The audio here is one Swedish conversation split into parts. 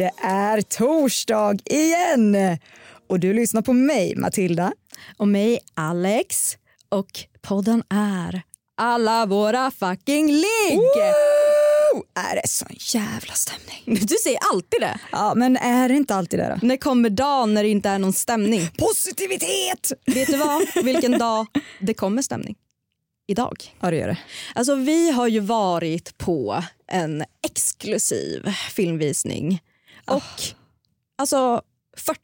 Det är torsdag igen! Och du lyssnar på mig, Matilda. Och mig, Alex. Och podden är Alla våra fucking ligg! Är det sån jävla stämning? Du säger alltid det. Ja, men är det inte alltid det då? När kommer dagen när det inte är någon stämning? Positivitet! Vet du vad? Vilken dag det kommer stämning? Idag. Ja, det gör det. Alltså vi har ju varit på en exklusiv filmvisning. Och alltså 40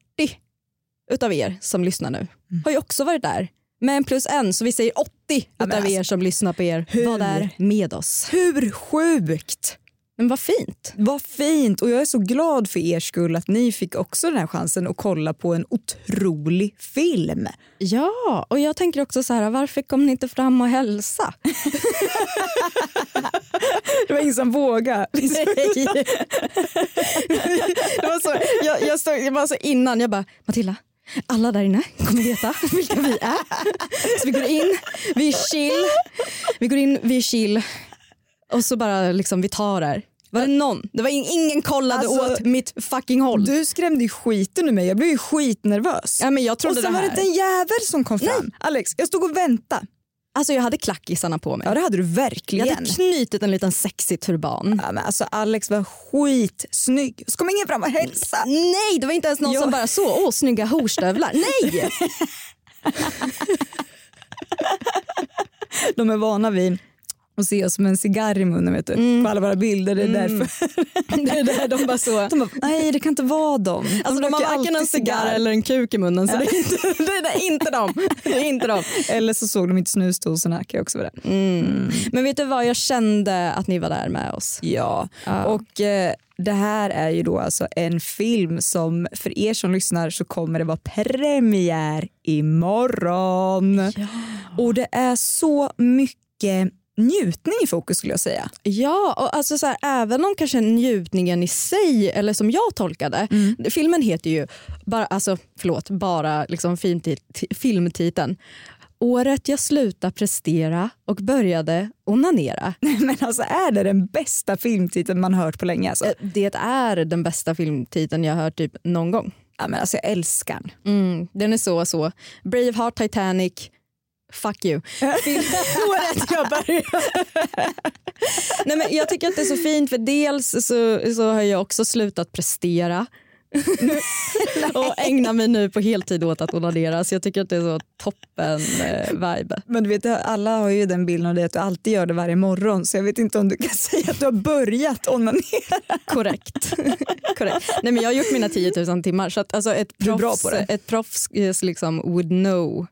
utav er som lyssnar nu har ju också varit där. Men plus en, så vi säger 80 men utav er alltså, som lyssnar på er hur? var där med oss. Hur sjukt! Men vad fint. Vad fint! Och jag är så glad för er skull att ni fick också den här chansen att kolla på en otrolig film. Ja, och jag tänker också så här, varför kom ni inte fram och hälsa? Det var ingen som vågade. det var så, jag, jag, stod, jag var så innan, jag bara, Matilda, alla där inne kommer veta vilka vi är. Så vi går in, vi är chill, vi går in, vi är chill och så bara liksom vi tar det här. Var det någon? Det var in, ingen kollade Alltså, åt mitt fucking håll. Du skrämde ju skiten ur mig. Jag blev ju skitnervös. ja, men jag och trodde sen det var det här. inte en jävel som kom fram. Alex, jag stod och väntade. Alltså jag hade klackisarna på mig. Ja, det hade du jag verkligen. hade knutit en liten sexig turban. Ja, men alltså, Alex var skitsnygg. Så kom ingen fram och hälsa. Nej, det var inte ens någon Ja. som bara så, åh snygga horstövlar. Nej! De är vana vid att se oss med en cigarr i munnen vet du. på alla våra bilder. Det är därför. det är där de bara så. De bara, nej det kan inte vara dem. Alltså de har varken en alltid cigarr eller en kuk i munnen så det, är inte, det är inte dem. Det är inte dem. Eller så såg de inte snusdosorna kan jag också vara. Men vet du vad, jag kände att ni var där med oss. Ja, och eh, det här är ju då alltså en film som för er som lyssnar så kommer det vara premiär imorgon. Och det är så mycket njutning i fokus skulle jag säga. Ja, och alltså så här, även om kanske njutningen i sig, eller som jag tolkade, filmen heter ju, bara, alltså, förlåt, bara liksom filmtit- filmtiteln Året jag slutade prestera och började onanera. Men alltså är det den bästa filmtiteln man hört på länge? Alltså? Eh, Det är den bästa filmtiteln jag hört typ någon gång. Ja, men alltså jag älskar den. Mm, den är så så. Braveheart, Titanic, fuck you. Året jag började. Nej, men jag tycker att det är så fint för dels så, så har jag också slutat prestera. och ägnar mig nu på heltid åt att onanera så jag tycker att det är så toppen eh, vibe. Men du vet, alla har ju den bilden av dig att du alltid gör det varje morgon så jag vet inte om du kan säga att du har börjat onanera. Korrekt. Korrekt. Nej, men jag har gjort mina 10 000 timmar så att, alltså, ett, är bra proffs, på det. ett proffs eh, liksom, would know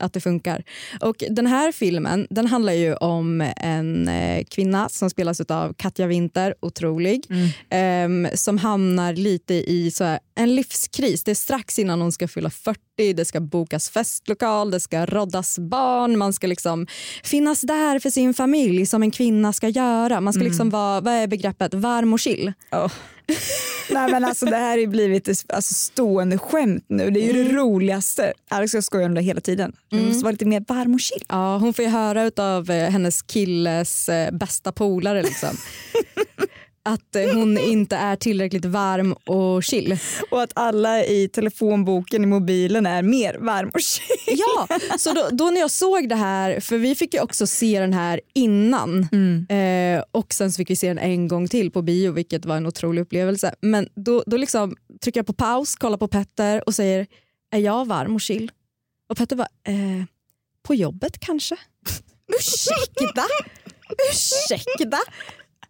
att det funkar. Och Den här filmen den handlar ju om en eh, kvinna som spelas av Katja Winter, otrolig, ehm, som hamnar lite i så här, en livskris. Det är strax innan hon ska fylla 40, det ska bokas festlokal, det ska roddas barn, man ska liksom finnas där för sin familj som en kvinna ska göra. Man ska liksom vara, vad är begreppet, varm och chill. Ja. Nej men alltså det här har blivit alltså, stående skämt nu. Det är ju det roligaste. Alex jag skojar om det hela tiden. Du måste vara lite mer varm och chill. Ja, hon får ju höra av hennes killes eh, bästa polare liksom. att hon inte är tillräckligt varm och chill. Och att alla i telefonboken i mobilen är mer varm och chill. Ja, så då, då när jag såg det här, för vi fick ju också se den här innan eh, och sen fick vi se den en gång till på bio vilket var en otrolig upplevelse. Men då, då liksom trycker jag på paus, kollar på Petter och säger är jag varm och chill? Och Petter bara eh, på jobbet kanske? Ursäkta? Ursäkta?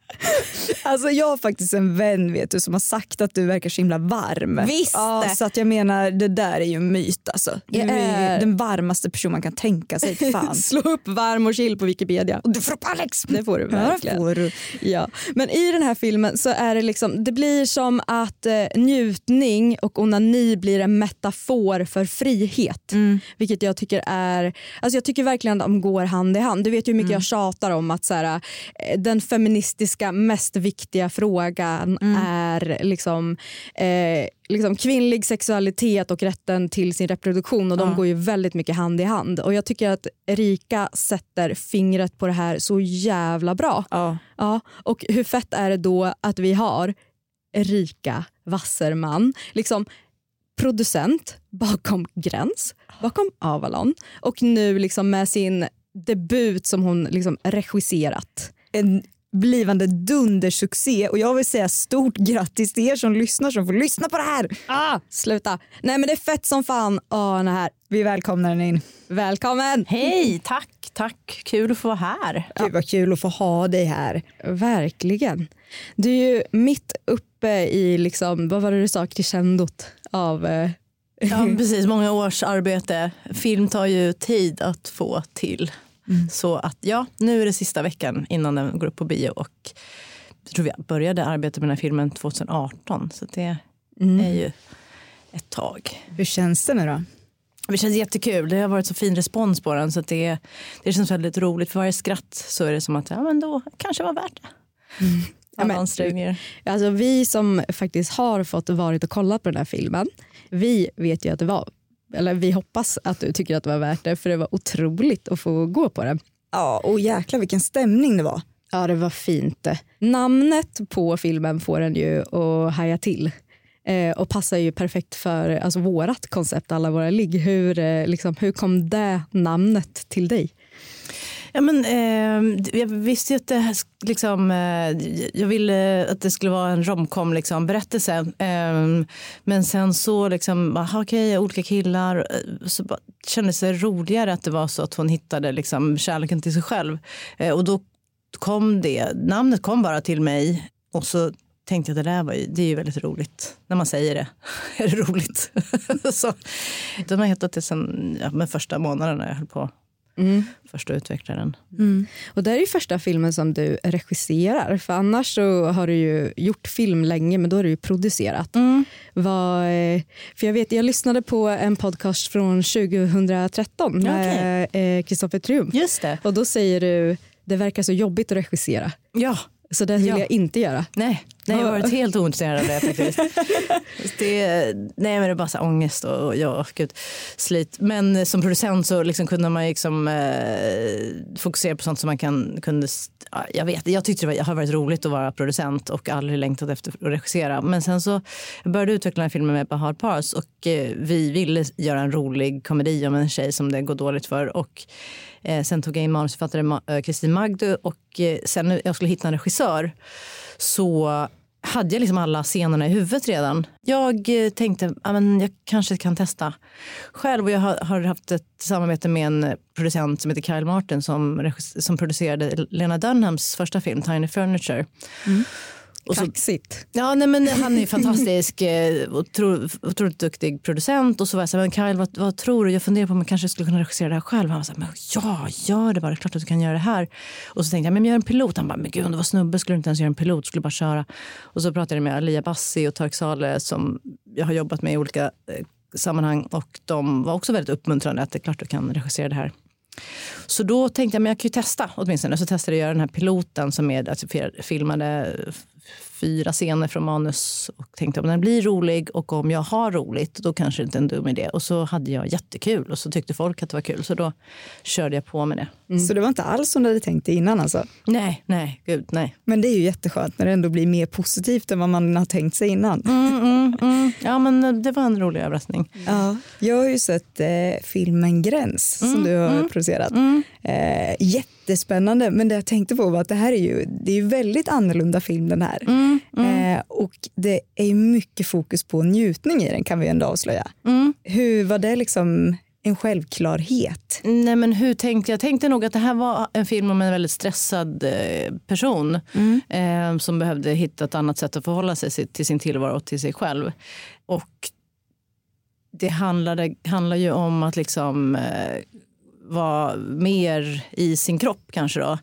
Alltså jag har faktiskt en vän vet du, som har sagt att du verkar så himla varm. Visst! Ja, så att jag menar det där är ju en myt alltså. Du är ju den varmaste person man kan tänka sig. Fan. Slå upp varm och chill på Wikipedia. Och du får upp Alex! Det får du Ja, verkligen. får du. Ja. Men i den här filmen så är det liksom, det blir som att eh, njutning och onani blir en metafor för frihet. Vilket jag tycker är, alltså jag tycker verkligen att de går hand i hand. Du vet ju hur mycket jag tjatar om att så här, eh, den feministiska mest viktiga frågan är liksom, eh, liksom kvinnlig sexualitet och rätten till sin reproduktion och de går ju väldigt mycket hand i hand. Och jag tycker att Erika sätter fingret på det här så jävla bra. Ja. Ja, och hur fett är det då att vi har Erika Wasserman, liksom producent bakom Gräns, bakom Avalon och nu liksom med sin debut som hon liksom regisserat. En blivande dundersuccé och jag vill säga stort grattis till er som lyssnar som får lyssna på det här. Ah, sluta. Nej men det är fett som fan. Åh, den här. Vi välkomnar den in. Välkommen! Hej, tack, tack. Kul att få vara här. Gud vad kul att få ha dig här. Verkligen. Du är ju mitt uppe i, liksom, vad var det du sa, crescendot av eh, Ja, precis, många års arbete. Film tar ju tid att få till. Så att ja, nu är det sista veckan innan den går upp på bio. Och jag tror vi började arbeta med den här filmen 2018. Så det är ju ett tag. Hur känns det nu då? Det känns jättekul. Det har varit så fin respons på den. Så att det, det känns väldigt roligt. För varje skratt så är det som att ja, men då kanske det var värt det. Alla men- ansträngningar. Alltså vi som faktiskt har fått varit och kollat på den här filmen, vi vet ju att det var, eller vi hoppas att du tycker att det var värt det för det var otroligt att få gå på det. Ja, och jäklar vilken stämning det var. Ja det var fint. Namnet på filmen får en ju att haja till. Eh, och passar ju perfekt för alltså, vårat koncept, alla våra ligg. Hur, eh, liksom, hur kom det namnet till dig? Ja, men, eh, jag visste ju att det här, liksom, eh, jag ville eh, att det skulle vara en romcom liksom, berättelse. Eh, men sen så, liksom, aha, okej, olika killar. Eh, så bara, kändes det roligare att det var så att hon hittade liksom, kärleken till sig själv. Eh, och då kom det, namnet kom bara till mig. Och så tänkte jag att det där var ju, det är ju väldigt roligt. När man säger det är det roligt. så, de har hetat det sen ja, men första månaden när jag höll på. Första utvecklaren. Och det är ju första filmen som du regisserar. För annars så har du ju gjort film länge men då har du ju producerat. Vad, eh, för jag, vet, jag lyssnade på en podcast från 2013 med eh, Kristoffer Triumf. Just det. Och då säger du det verkar så jobbigt att regissera. Ja. Så det vill Ja. jag inte göra. Nej, nej, jag har varit helt ointresserad av det faktiskt. det, nej, men det är bara så ångest och, och ja, gud, slit. Men som producent så liksom kunde man liksom, eh, fokusera på sånt som man kan, kunde, jag vet, jag tyckte det var, har varit roligt att vara producent och aldrig längtat efter att regissera. Men sen så började jag utveckla den här filmen med Bahar Pars och eh, vi ville göra en rolig komedi om en tjej som det går dåligt för. Och Eh, sen tog jag in manusförfattare Ma- eh, Kristin Magdu och eh, sen när jag skulle hitta en regissör så hade jag liksom alla scenerna i huvudet redan. Jag eh, tänkte att jag kanske kan testa själv. Och jag har, har haft ett samarbete med en producent som heter Kyle Martin som, som producerade Lena Dunhams första film Tiny Furniture. Mm. Och så, Kaxigt. Ja, nej, men han är fantastisk, eh, otro, otroligt duktig producent. Och så var jag så här, men Kyle, vad, vad tror du? Jag funderar på om jag kanske skulle kunna regissera det här själv. Han var så här, men ja, gör det bara. Det är klart att du kan göra det här. Och så tänkte jag, men gör en pilot. Han bara, men gud, om var snubbe skulle du inte ens göra en pilot. skulle bara köra. Och så pratade jag med Alia Bassi och Tarek Saleh som jag har jobbat med i olika eh, sammanhang. Och de var också väldigt uppmuntrande att det är klart du kan regissera det här. Så då tänkte jag men jag kan ju testa åtminstone. Så testade jag att göra den här piloten som är, alltså, filmade fyra scener från manus och tänkte om den blir rolig och om jag har roligt då kanske det inte är en dum idé. Och så hade jag jättekul och så tyckte folk att det var kul så då körde jag på med det. Så det var inte alls som du hade tänkt innan alltså. Nej, nej, gud nej. Men det är ju jätteskönt när det ändå blir mer positivt än vad man har tänkt sig innan. Mm, mm, mm. Ja men det var en rolig överraskning. Ja, jag har ju sett eh, filmen Gräns som du har producerat. Eh, jättespännande, men det jag tänkte på var att det här är ju, det är ju väldigt annorlunda film den här. Eh, och det är mycket fokus på njutning i den kan vi ändå avslöja. Hur var det liksom en självklarhet. Nej, men hur tänkte jag? Jag tänkte nog att det här var en film om en väldigt stressad eh, person Mm. eh, som behövde hitta ett annat sätt att förhålla sig till sin tillvaro och till sig själv. Och det handlade, handlar ju om att liksom eh, vara mer i sin kropp kanske då.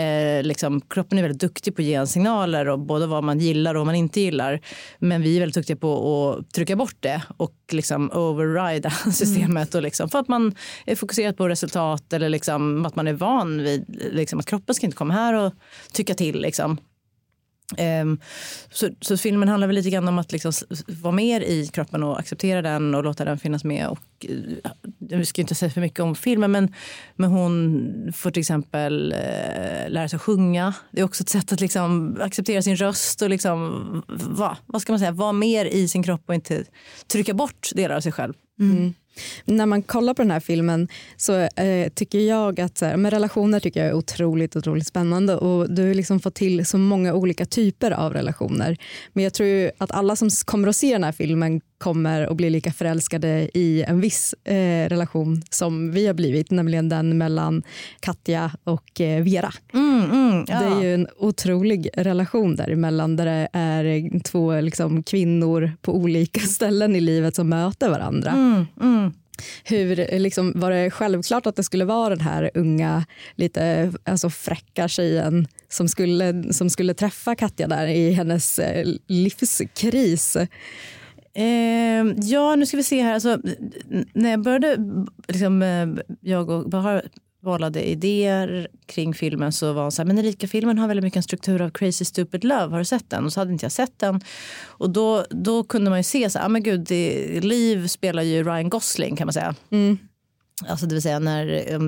Eh, liksom, kroppen är väldigt duktig på att ge en signaler och både vad man gillar och vad man inte gillar. Men vi är väldigt duktiga på att trycka bort det och liksom overrida systemet. Och liksom, för att man är fokuserad på resultat eller liksom att man är van vid liksom, att kroppen ska inte komma här och tycka till. Liksom. Ehm, så, så filmen handlar väl lite grann om att liksom vara mer i kroppen och acceptera den och låta den finnas med. Och, eh, vi ska inte säga för mycket om filmen men, men hon får till exempel eh, lära sig att sjunga. Det är också ett sätt att liksom acceptera sin röst och liksom, va, vad ska man säga, vara mer i sin kropp och inte trycka bort delar av sig själv. Mm. När man kollar på den här filmen så eh, tycker jag att så här, men relationer tycker jag är otroligt, otroligt spännande och du har liksom fått till så många olika typer av relationer. Men jag tror att alla som kommer att se den här filmen kommer att bli lika förälskade i en viss eh, relation som vi har blivit, nämligen den mellan Katja och eh, Vera. Mm, mm, ja. Det är ju en otrolig relation däremellan där det är två liksom, kvinnor på olika ställen i livet som möter varandra. Mm, mm. Hur, liksom, var det självklart att det skulle vara den här unga, lite alltså, fräcka tjejen som skulle, som skulle träffa Katja där i hennes eh, livskris? Eh, ja, nu ska vi se här. Alltså, när jag började, liksom, eh, jag och Bahar bollade idéer kring filmen så var hon så här, men Erika-filmen har väldigt mycket en struktur av Crazy Stupid Love, har du sett den? Och så hade inte jag sett den. Och då, då kunde man ju se så här, ah, men gud, det, Liv spelar ju Ryan Gosling kan man säga. Alltså det vill säga när,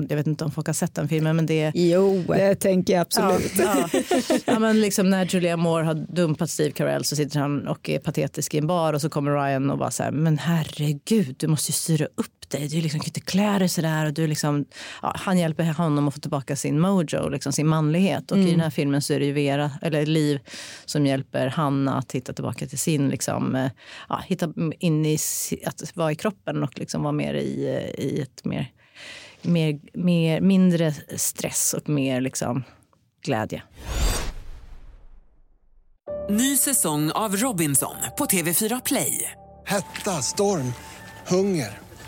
jag vet inte om folk har sett den filmen men det Jo, det tänker jag absolut. Ja, ja. ja, men liksom när Julia Moore har dumpat Steve Carell så sitter han och är patetisk i en bar och så kommer Ryan och bara så här, men herregud, du måste ju styra upp dig. Du liksom kan inte klä dig sådär. Och du liksom, ja, han hjälper honom att få tillbaka sin mojo, liksom sin manlighet. Och i den här filmen så är det ju Vera, eller Liv som hjälper Hanna att hitta tillbaka till sin, liksom, eh, ja, hitta in i, att vara i kroppen och liksom vara mer i, eh, i ett mer, mer, mer, mindre stress och mer liksom glädje. Ny säsong av Robinson på TV4 Play. Hetta, storm, hunger.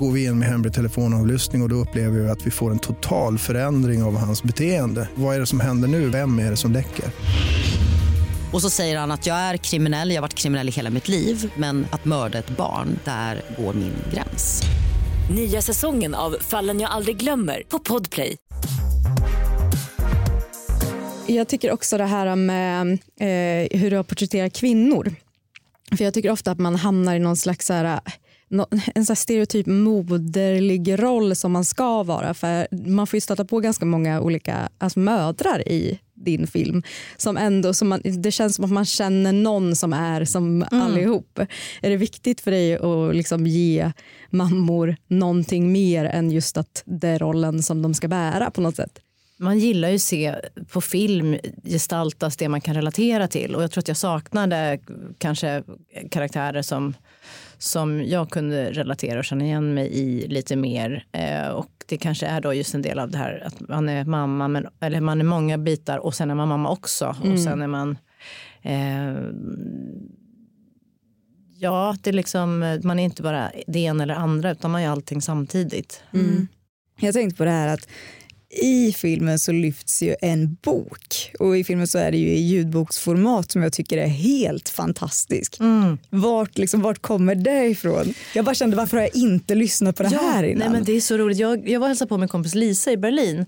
Går vi in med hemlig telefonavlyssning och, och då upplever vi att vi får en total förändring av hans beteende. Vad är det som händer nu? Vem är det som läcker? Och så säger han att jag är kriminell, jag har varit kriminell i hela mitt liv men att mörda ett barn, där går min gräns. Nya säsongen av Fallen jag aldrig glömmer på Podplay. Jag tycker också det här med eh, hur du har porträtterat kvinnor. För jag tycker ofta att man hamnar i någon slags så här, en så stereotyp moderlig roll som man ska vara. För Man får ju stöta på ganska många olika alltså mödrar i din film. Som ändå, som man, det känns som att man känner någon som är som allihop. Är det viktigt för dig att liksom ge mammor någonting mer än just att det är rollen som de ska bära på något sätt? Man gillar ju att se på film gestaltas det man kan relatera till. Och jag tror att jag saknade kanske karaktärer som, som jag kunde relatera och känna igen mig i lite mer. Eh, och det kanske är då just en del av det här att man är mamma, men, eller man är många bitar och sen är man mamma också. Och sen är man eh, Ja, det är liksom, man är inte bara det ena eller andra utan man är allting samtidigt. Jag tänkte på det här att i filmen så lyfts ju en bok och i filmen så är det ju i ljudboksformat som jag tycker är helt fantastisk. Vart, liksom, vart kommer det ifrån? Jag bara kände varför har jag inte lyssnat på det här innan? Nej, men det är så roligt. Jag, jag var hälsade på min kompis Lisa i Berlin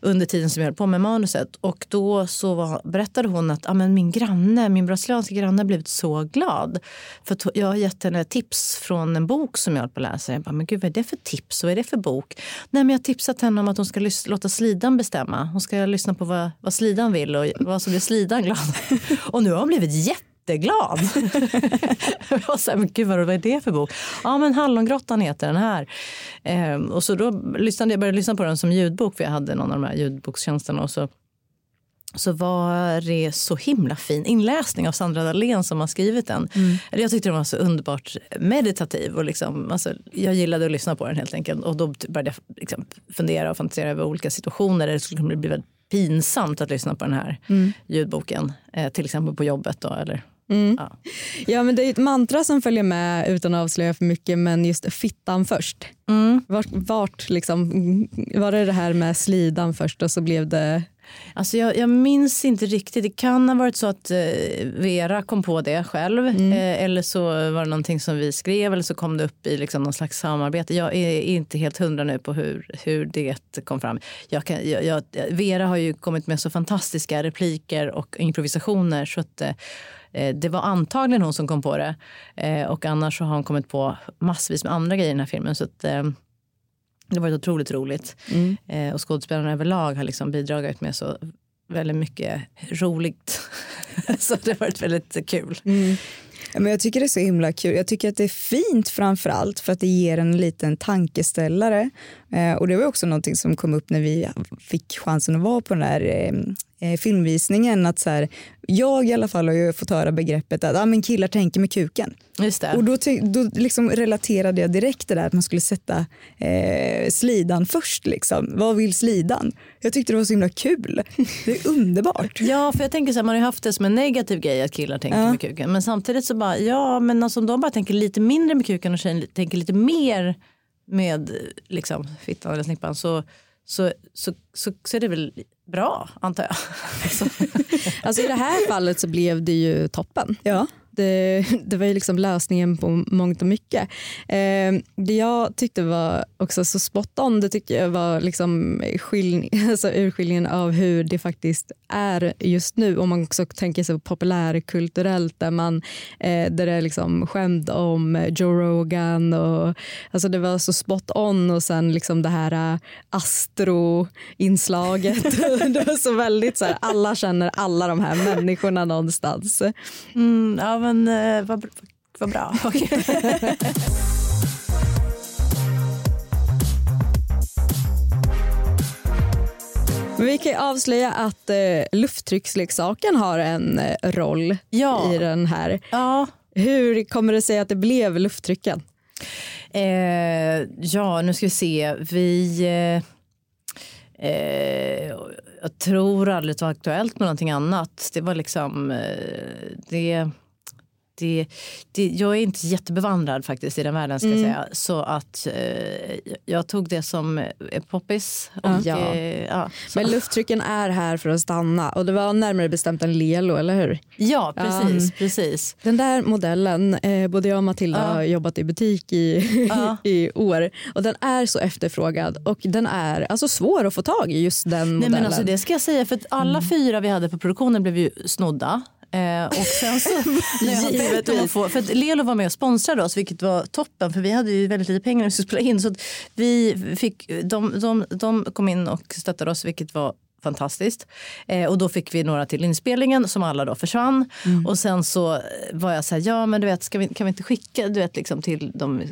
under tiden som jag höll på med manuset. Och då så var, berättade hon att ah, men min granne, min brasilianska granne blivit så glad. För att jag har gett henne tips från en bok som jag höll på att läsa. Jag bara, men gud vad är det för tips och vad är det för bok? Nej men jag har tipsat henne om att hon ska lys- låta låta Slidan bestämma. Hon ska lyssna på vad, vad Slidan vill och vad som gör Slidan glad. och nu har hon blivit jätteglad. jag var så här, men gud vad, vad är det för bok? Ja men Hallongrottan heter den här. Ehm, och så då lyssnade jag började lyssna på den som ljudbok för jag hade någon av de här ljudbokstjänsterna och så så var det så himla fin inläsning av Sandra Dahlén som har skrivit den. Mm. Jag tyckte den var så underbart meditativ. Och liksom, alltså, jag gillade att lyssna på den helt enkelt. Och då började jag liksom fundera och fantisera över olika situationer där det skulle bli väldigt pinsamt att lyssna på den här mm. ljudboken. Eh, till exempel på jobbet. Då, eller, mm. ja. ja. men det är ett mantra som följer med utan att avslöja för mycket men just fittan först. Mm. Vart, vart liksom, var det det här med slidan först och så blev det Alltså jag, jag, minns inte riktigt. Det kan ha varit så att eh, Vera kom på det själv. Mm. Eh, eller så var det någonting som vi skrev eller så kom det upp i liksom någon slags samarbete. Jag är inte helt hundra nu på hur, hur det kom fram. Jag kan, jag, Vera har ju kommit med så fantastiska repliker och improvisationer så att eh, det var antagligen hon som kom på det. Och annars så har hon kommit på massvis med andra grejer i den här filmen. Så att, det har varit otroligt roligt. Mm. Eh, och skådespelarna överlag har liksom bidragit med så väldigt mycket roligt. så det har varit väldigt kul. Mm. men jag tycker det är så himla kul. Jag tycker att det är fint framför allt för att det ger en liten tankeställare. Eh, och det var också någonting som kom upp när vi fick chansen att vara på den här eh, eh, filmvisningen att så här, jag i alla fall har ju fått höra begreppet att ah, men killar tänker med kuken. Just det. Och då, då liksom relaterade jag direkt det där att man skulle sätta eh, slidan först. Liksom. Vad vill slidan? Jag tyckte det var så himla kul. Det är underbart. ja, för jag tänker så här, man har ju haft det som en negativ grej att killar tänker ja. med kuken. Men samtidigt så bara, ja men alltså om de bara tänker lite mindre med kuken och tjejen tänker lite mer med liksom, fittan eller snippan så, så, så, så, så är det väl bra, antar jag. alltså, I det här fallet så blev det ju toppen. Ja. Det, det var ju liksom lösningen på mångt och mycket. Eh, det jag tyckte var också så spot on, det tyckte jag var liksom skill alltså urskiljningen av hur det faktiskt är just nu. Om man också tänker sig populärkulturellt där, man, eh, där det är liksom skämt om Joe Rogan. Och, alltså det var så spot on och sen liksom det här eh, astroinslaget. Det var så väldigt så här, alla känner alla de här människorna någonstans. Mm, ja, men eh, vad, vad bra. Men vi kan avslöja att eh, lufttrycksleksaken har en eh, roll ja. i den här. Ja. Hur kommer det sig att det blev lufttrycken? Eh, ja, nu ska vi se. Vi... Eh, eh jag tror aldrig det var aktuellt med någonting annat. Det var liksom... Eh, det det, det, jag är inte jättebevandrad faktiskt i den världen. Ska mm. säga. Så att eh, jag tog det som är poppis. Och, ja. Eh, ja, Men lufttrycken är här för att stanna och det var närmare bestämt en Lelo, eller hur? Ja, precis. Um, precis. Den där modellen, eh, både jag och Matilda ja. har jobbat i butik i, i år och den är så efterfrågad och den är alltså svår att få tag i just den modellen. Nej, men alltså, det ska jag säga för alla mm. fyra vi hade på produktionen blev ju snodda. Eh, och sen så, Givetvis. Få, för att Lelo var med och sponsrade oss vilket var toppen för vi hade ju väldigt lite pengar när vi skulle spela in. Så vi fick, de, de, de kom in och stöttade oss vilket var fantastiskt. Eh, och då fick vi några till inspelningen som alla då försvann. Mm. Och sen så var jag så här, ja men du vet, ska vi, kan vi inte skicka du vet, liksom, till dem?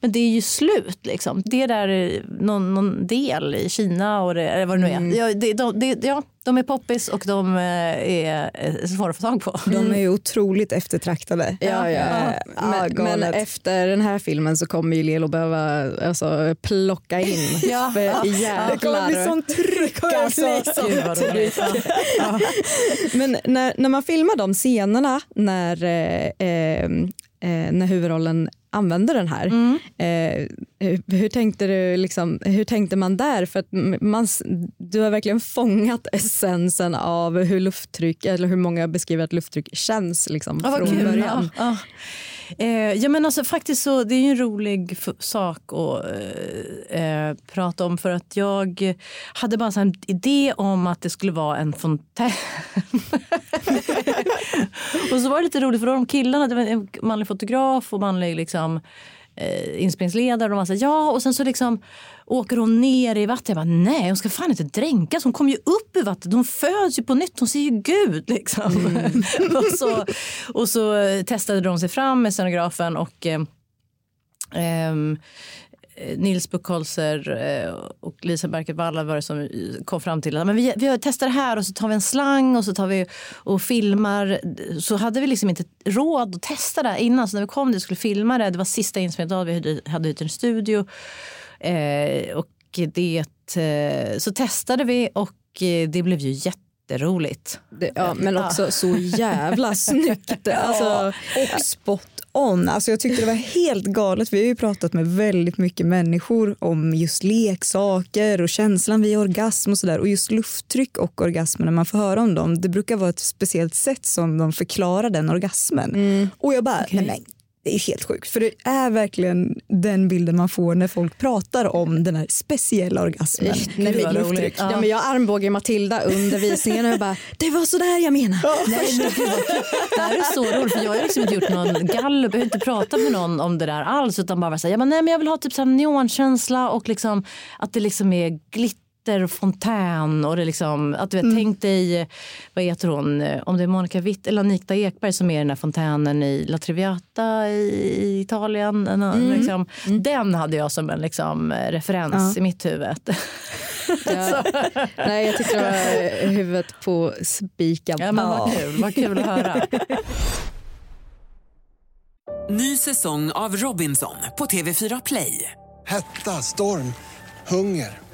Men det är ju slut liksom. Det är där någon, någon del i Kina och det, eller vad det nu är. Mm. Ja, det, de, det, ja, de är poppis och de eh, är svåra att få tag på. De är otroligt eftertraktade. Ja, ja. ja. Men, men, efter den här filmen så kommer ju Lelo behöva alltså, plocka in. ja. Jävlar. Det kommer bli sån tryck. Alltså. men när, när man filmar de scenerna när, eh, eh, eh när huvudrollen använder den här. Mm. Eh, hur, tänkte du, liksom, hur tänkte man där? För att man, du har verkligen fångat essensen av hur lufttryck, eller hur många beskriver att lufttryck känns liksom, ah, från kul. början. Ja, ja. Eh, ja, men alltså, faktiskt så, det är en rolig sak att eh, eh, prata om för att jag hade bara en idé om att det skulle vara en fontän. och så var det lite roligt för de killarna, det var en manlig fotograf och manlig liksom, eh, inspelningsledare och de ja och sen så liksom åker hon ner i vattnet. Jag bara, nej hon ska fan inte dränkas, hon kommer ju upp ur vattnet, hon föds ju på nytt, hon ser ju Gud liksom. och, så, och så testade de sig fram med scenografen och eh, ehm, Nils Buchholzer eh, och Lisa Berket var det som kom fram till att men vi, vi testar det här och så tar vi en slang och så tar vi och filmar. Så hade vi liksom inte råd att testa det innan. Så när vi kom dit och skulle filma det, det var sista inspelningen, vi hade hyrt en studio. Eh, och det, eh, så testade vi och eh, det blev ju jätteroligt. Det, ja, men också så jävla snyggt. Alltså, och spot on. Alltså jag tyckte det var helt galet. Vi har ju pratat med väldigt mycket människor om just leksaker och känslan vid orgasm och sådär. Och just lufttryck och orgasmer när man får höra om dem. Det brukar vara ett speciellt sätt som de förklarar den orgasmen. Mm. Och jag bara, okay. nej men det är helt sjukt, för det är verkligen den bilden man får när folk pratar om den här speciella orgasmen. När vi. Ja. Ja, men jag armbågar Matilda under visningen och jag bara, det var så där jag menade. Ja. Nej, men det här är så roligt, för jag har liksom inte gjort någon gallup, jag har inte pratat med någon om det där alls, utan bara säga, ja, men nej, men jag vill ha typ så neonkänsla och liksom, att det liksom är glitter fontän och det liksom, att du vet, mm. tänk dig, vad heter hon, om det är Monica Witt eller Anita Ekberg som är den där fontänen i La Triviata i Italien. Mm. Liksom, mm. Den hade jag som en liksom, referens ja. i mitt huvud. Ja. Nej, jag tyckte det var huvudet på spiken. Ja, men vad kul, vad kul att höra. Ny säsong av Robinson på TV4 Play. Hetta, storm, hunger.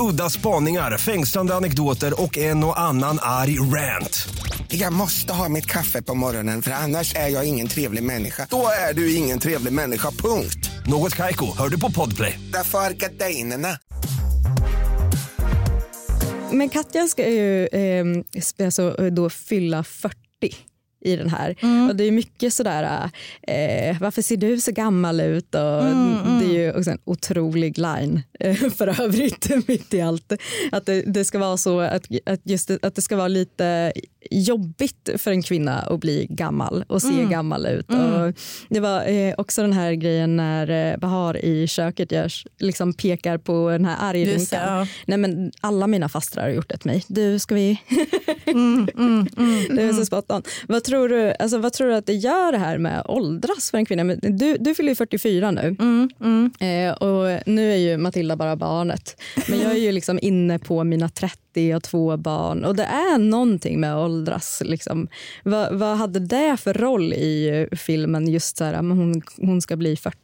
Udda spaningar, fängslande anekdoter och en och annan arg rant. Jag måste ha mitt kaffe på morgonen för annars är jag ingen trevlig människa. Då är du ingen trevlig människa, punkt. Något kajko, hör du på podplay. Därför är gardinerna. Men Katja ska ju eh, alltså, då fylla 40 i den här. Mm. Och Det är mycket sådär, eh, varför ser du så gammal ut? Och mm, mm. Det är ju också en otrolig line eh, för övrigt mitt i allt. Att det, det, ska vara så att, att, just att det ska vara lite jobbigt för en kvinna att bli gammal och se mm. gammal ut. Mm. Och det var eh, också den här grejen när eh, Bahar i köket görs, liksom pekar på den här argrynkan. Ja. Nej men alla mina fastrar har gjort det till mig. Du, ska vi... mm, mm, mm, det är så spot on. Vad tror, du, alltså, vad tror du att det gör det här med åldras för en kvinna? Du, du fyller ju 44 nu eh, och nu är ju Matilda bara barnet. Men jag är ju liksom inne på mina 30 30 och två barn. Och det är någonting med att åldras. Liksom. Vad, vad hade det för roll i eh, filmen, just så här, hon, hon ska bli 40?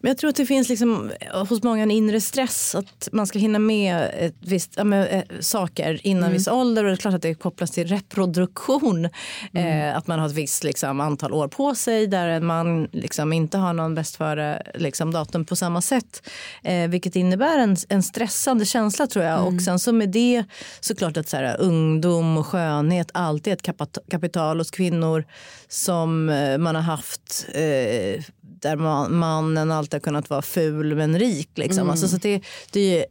Men jag tror att det finns liksom, hos många en inre stress att man ska hinna med, ett visst, ja, med äh, saker innan mm. viss ålder. Och det är klart att det kopplas till reproduktion. Mm. Eh, att man har ett visst liksom, antal år på sig där en man liksom, inte har någon bäst före liksom, datum på samma sätt. Eh, vilket innebär en, en stressande känsla tror jag. Mm. Och sen så med det såklart att så här, ungdom och skönhet alltid är ett kapital hos kvinnor som eh, man har haft eh, där man, mannen alltid har kunnat vara ful men rik. Liksom. Mm. Alltså, så det, det är ju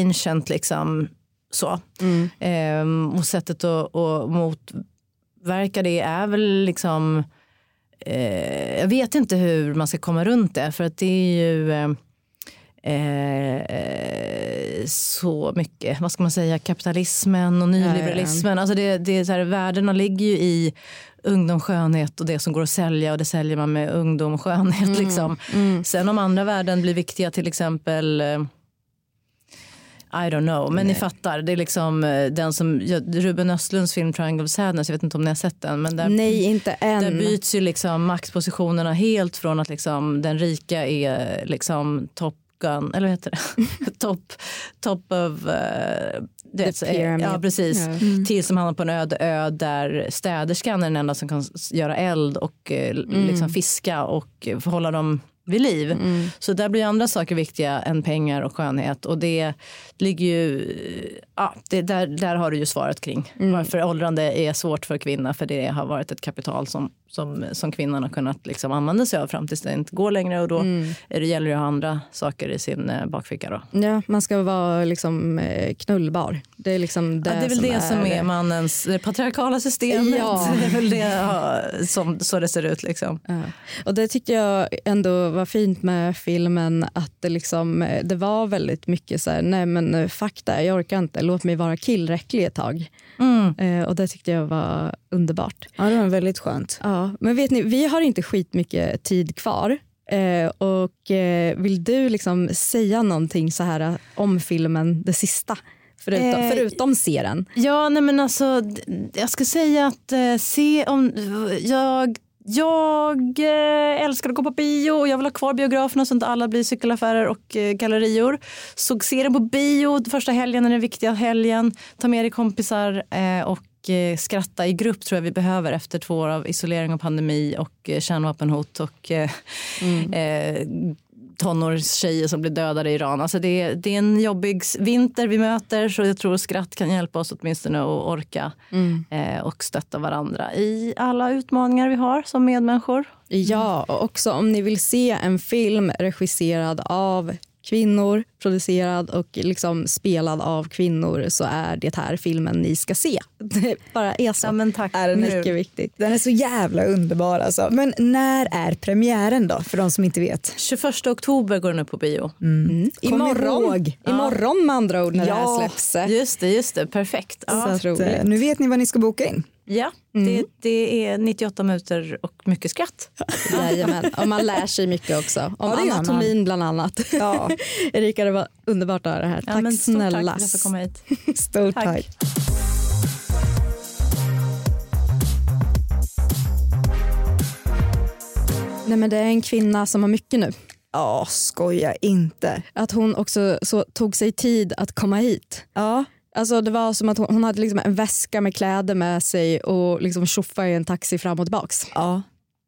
ancient liksom så. Mm. Ehm, och sättet att, att motverka det är väl liksom eh, jag vet inte hur man ska komma runt det för att det är ju eh, eh, så mycket, vad ska man säga, kapitalismen och nyliberalismen. Ja, ja. Alltså det, det är så här, värdena ligger ju i ungdom, skönhet och det som går att sälja och det säljer man med ungdom och skönhet. Mm. Liksom. Mm. Sen om andra värden blir viktiga, till exempel eh, I don't know, men Nej. ni fattar. Det är liksom eh, den som, Ruben Östlunds film Triangle of Sadness, jag vet inte om ni har sett den. Men där, Nej, inte än. Där byts ju liksom maktpositionerna helt från att liksom den rika är liksom topp Gun, eller vad heter det? top, top of... Uh, det, ja, precis. Yeah. Mm. Till som hamnar på en öde ö där städerskan är den enda som kan göra eld och uh, mm. liksom fiska och hålla dem vid liv. Så där blir andra saker viktiga än pengar och skönhet. Och det ligger ju... Ja, det, där, där har du ju svaret kring varför åldrande är svårt för kvinnor. För det har varit ett kapital som, som, som kvinnan har kunnat liksom använda sig av fram tills det inte går längre. Och då är det gäller det att ha andra saker i sin eh, bakficka. Då. Ja, man ska vara liksom eh, knullbar. Det är, liksom det, Ja, det är väl som det som är mannens det patriarkala systemet. Ja. Det är väl det som, så det ser ut. Liksom. Ja. Och det tyckte jag ändå var fint med filmen att det, liksom, det var väldigt mycket så här, nej men eh, fakta, jag orkar inte, låt mig vara killräcklig ett tag. Mm. Eh, och det tyckte jag var underbart. Ja, det var väldigt skönt. Ja, men vet ni, vi har inte skitmycket tid kvar. Eh, och eh, vill du liksom säga någonting så här eh, om filmen, det sista? Förutom, Eh, förutom se den. Ja, nej men alltså, jag ska säga att eh, se om... Jag, jag eh, älskar att gå på bio och jag vill ha kvar biograferna så att inte alla blir cykelaffärer och eh, gallerior. Så se den på bio första helgen är den viktiga helgen. Ta med dig kompisar eh, och skratta i grupp tror jag vi behöver efter två år av isolering och pandemi och kärnvapenhot och eh, tonårstjejer som blir dödade i Iran. Alltså det, är, det är en jobbig vinter vi möter så jag tror skratt kan hjälpa oss åtminstone att orka eh, och stötta varandra i alla utmaningar vi har som medmänniskor. Ja, och också om ni vill se en film regisserad av kvinnor, producerad och liksom spelad av kvinnor så är det här filmen ni ska se. Det bara är så. Ja, men tack. Är den Mycket viktigt. Den är så jävla underbar alltså. Men när är premiären då för de som inte vet? 21 oktober går den upp på bio. Mm. Kom Imorgon, ihåg. imorgon med andra ord när det Ja. här släpps. Just det, just det. Perfekt. Ja, Så att, eh, nu vet ni vad ni ska boka in. Ja det, det är 98 minuter och mycket skratt. Jajamän. Och man lär sig mycket också. Om Ja, anatomin bland annat. Ja. Erika, det var underbart att höra det här. Ja, Tack men stort snälla. tack för att jag komma hit. Stort Tack. tack. Nej, men det är en kvinna som har mycket nu. Ja, skoja inte. Att hon också så tog sig tid att komma hit. Ja. Alltså det var som att hon, hon hade liksom en väska med kläder med sig och liksom tjoffade i en taxi fram och tillbaks. Ja.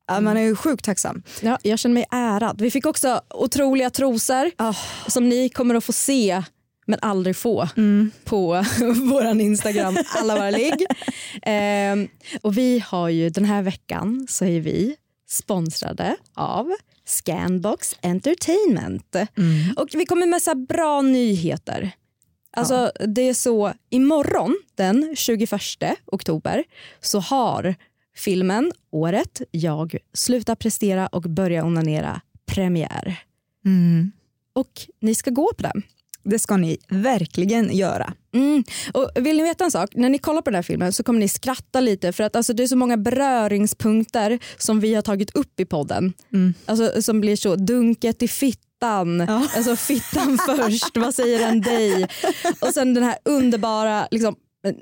Ja, man är ju sjukt tacksam. Ja, jag känner mig ärad. Vi fick också otroliga trosor som ni kommer att få se men aldrig få på vår Instagram alla våra ligg. Ehm, och vi har ju den här veckan så är vi sponsrade av Scanbox Entertainment. Och vi kommer med så bra nyheter. Alltså det är så, imorgon den 21 oktober så har filmen Året jag slutar prestera och börja onanera premiär. Och ni ska gå på den. Det ska ni verkligen göra. Mm. Och vill ni veta en sak? När ni kollar på den här filmen så kommer ni skratta lite för att alltså, det är så många beröringspunkter som vi har tagit upp i podden. Alltså, som blir så dunket i fittan, alltså fittan först, vad säger den dig? Och sen den här underbara liksom,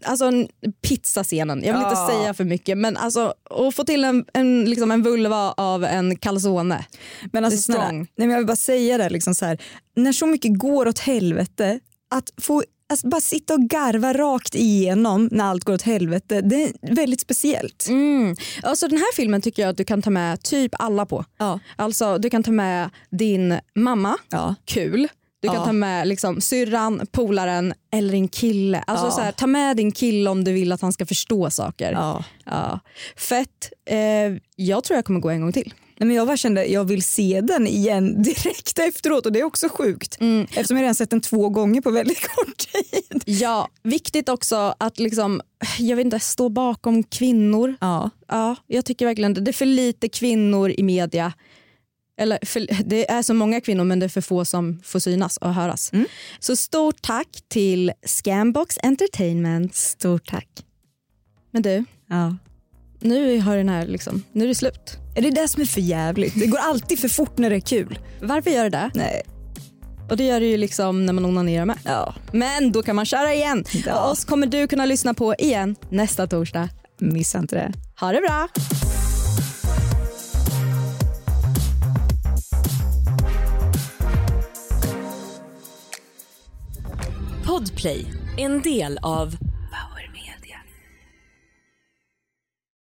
Alltså en pizzascenen, jag vill Ja. inte säga för mycket men alltså att få till en, en, liksom en vulva av en calzone. Men alltså, snälla, nej, men jag vill bara säga det, liksom så här, när så mycket går åt helvete, att få alltså, bara sitta och garva rakt igenom när allt går åt helvete, det är väldigt speciellt. Mm. Alltså den här filmen tycker jag att du kan ta med typ alla på. Ja. Alltså du kan ta med din mamma, Ja. kul. Du kan Ja. ta med liksom, syrran, polaren eller din kille. Alltså, Ja. så här, ta med din kille om du vill att han ska förstå saker. Ja. Fett. Eh, jag tror jag kommer gå en gång till. Nej, men jag bara kände jag vill se den igen direkt efteråt och det är också sjukt. Eftersom jag redan sett den två gånger på väldigt kort tid. Ja, viktigt också att liksom, jag vet inte, stå bakom kvinnor. Ja. Ja, jag tycker verkligen det. Det är för lite kvinnor i media. Eller för, det är så många kvinnor men det är för få som får synas och höras. Så stort tack till Scambox Entertainment. Stort tack. Men du, Ja. nu har den här liksom, nu är det slut. Är det det som är för jävligt? Det går alltid för fort när det är kul. Varför gör det det? Nej. Och det gör det ju liksom när man onanerar med. Ja. Men då kan man köra igen. Ja. Och oss kommer du kunna lyssna på igen nästa torsdag. Missa inte det. Ha det bra! Podplay, en del av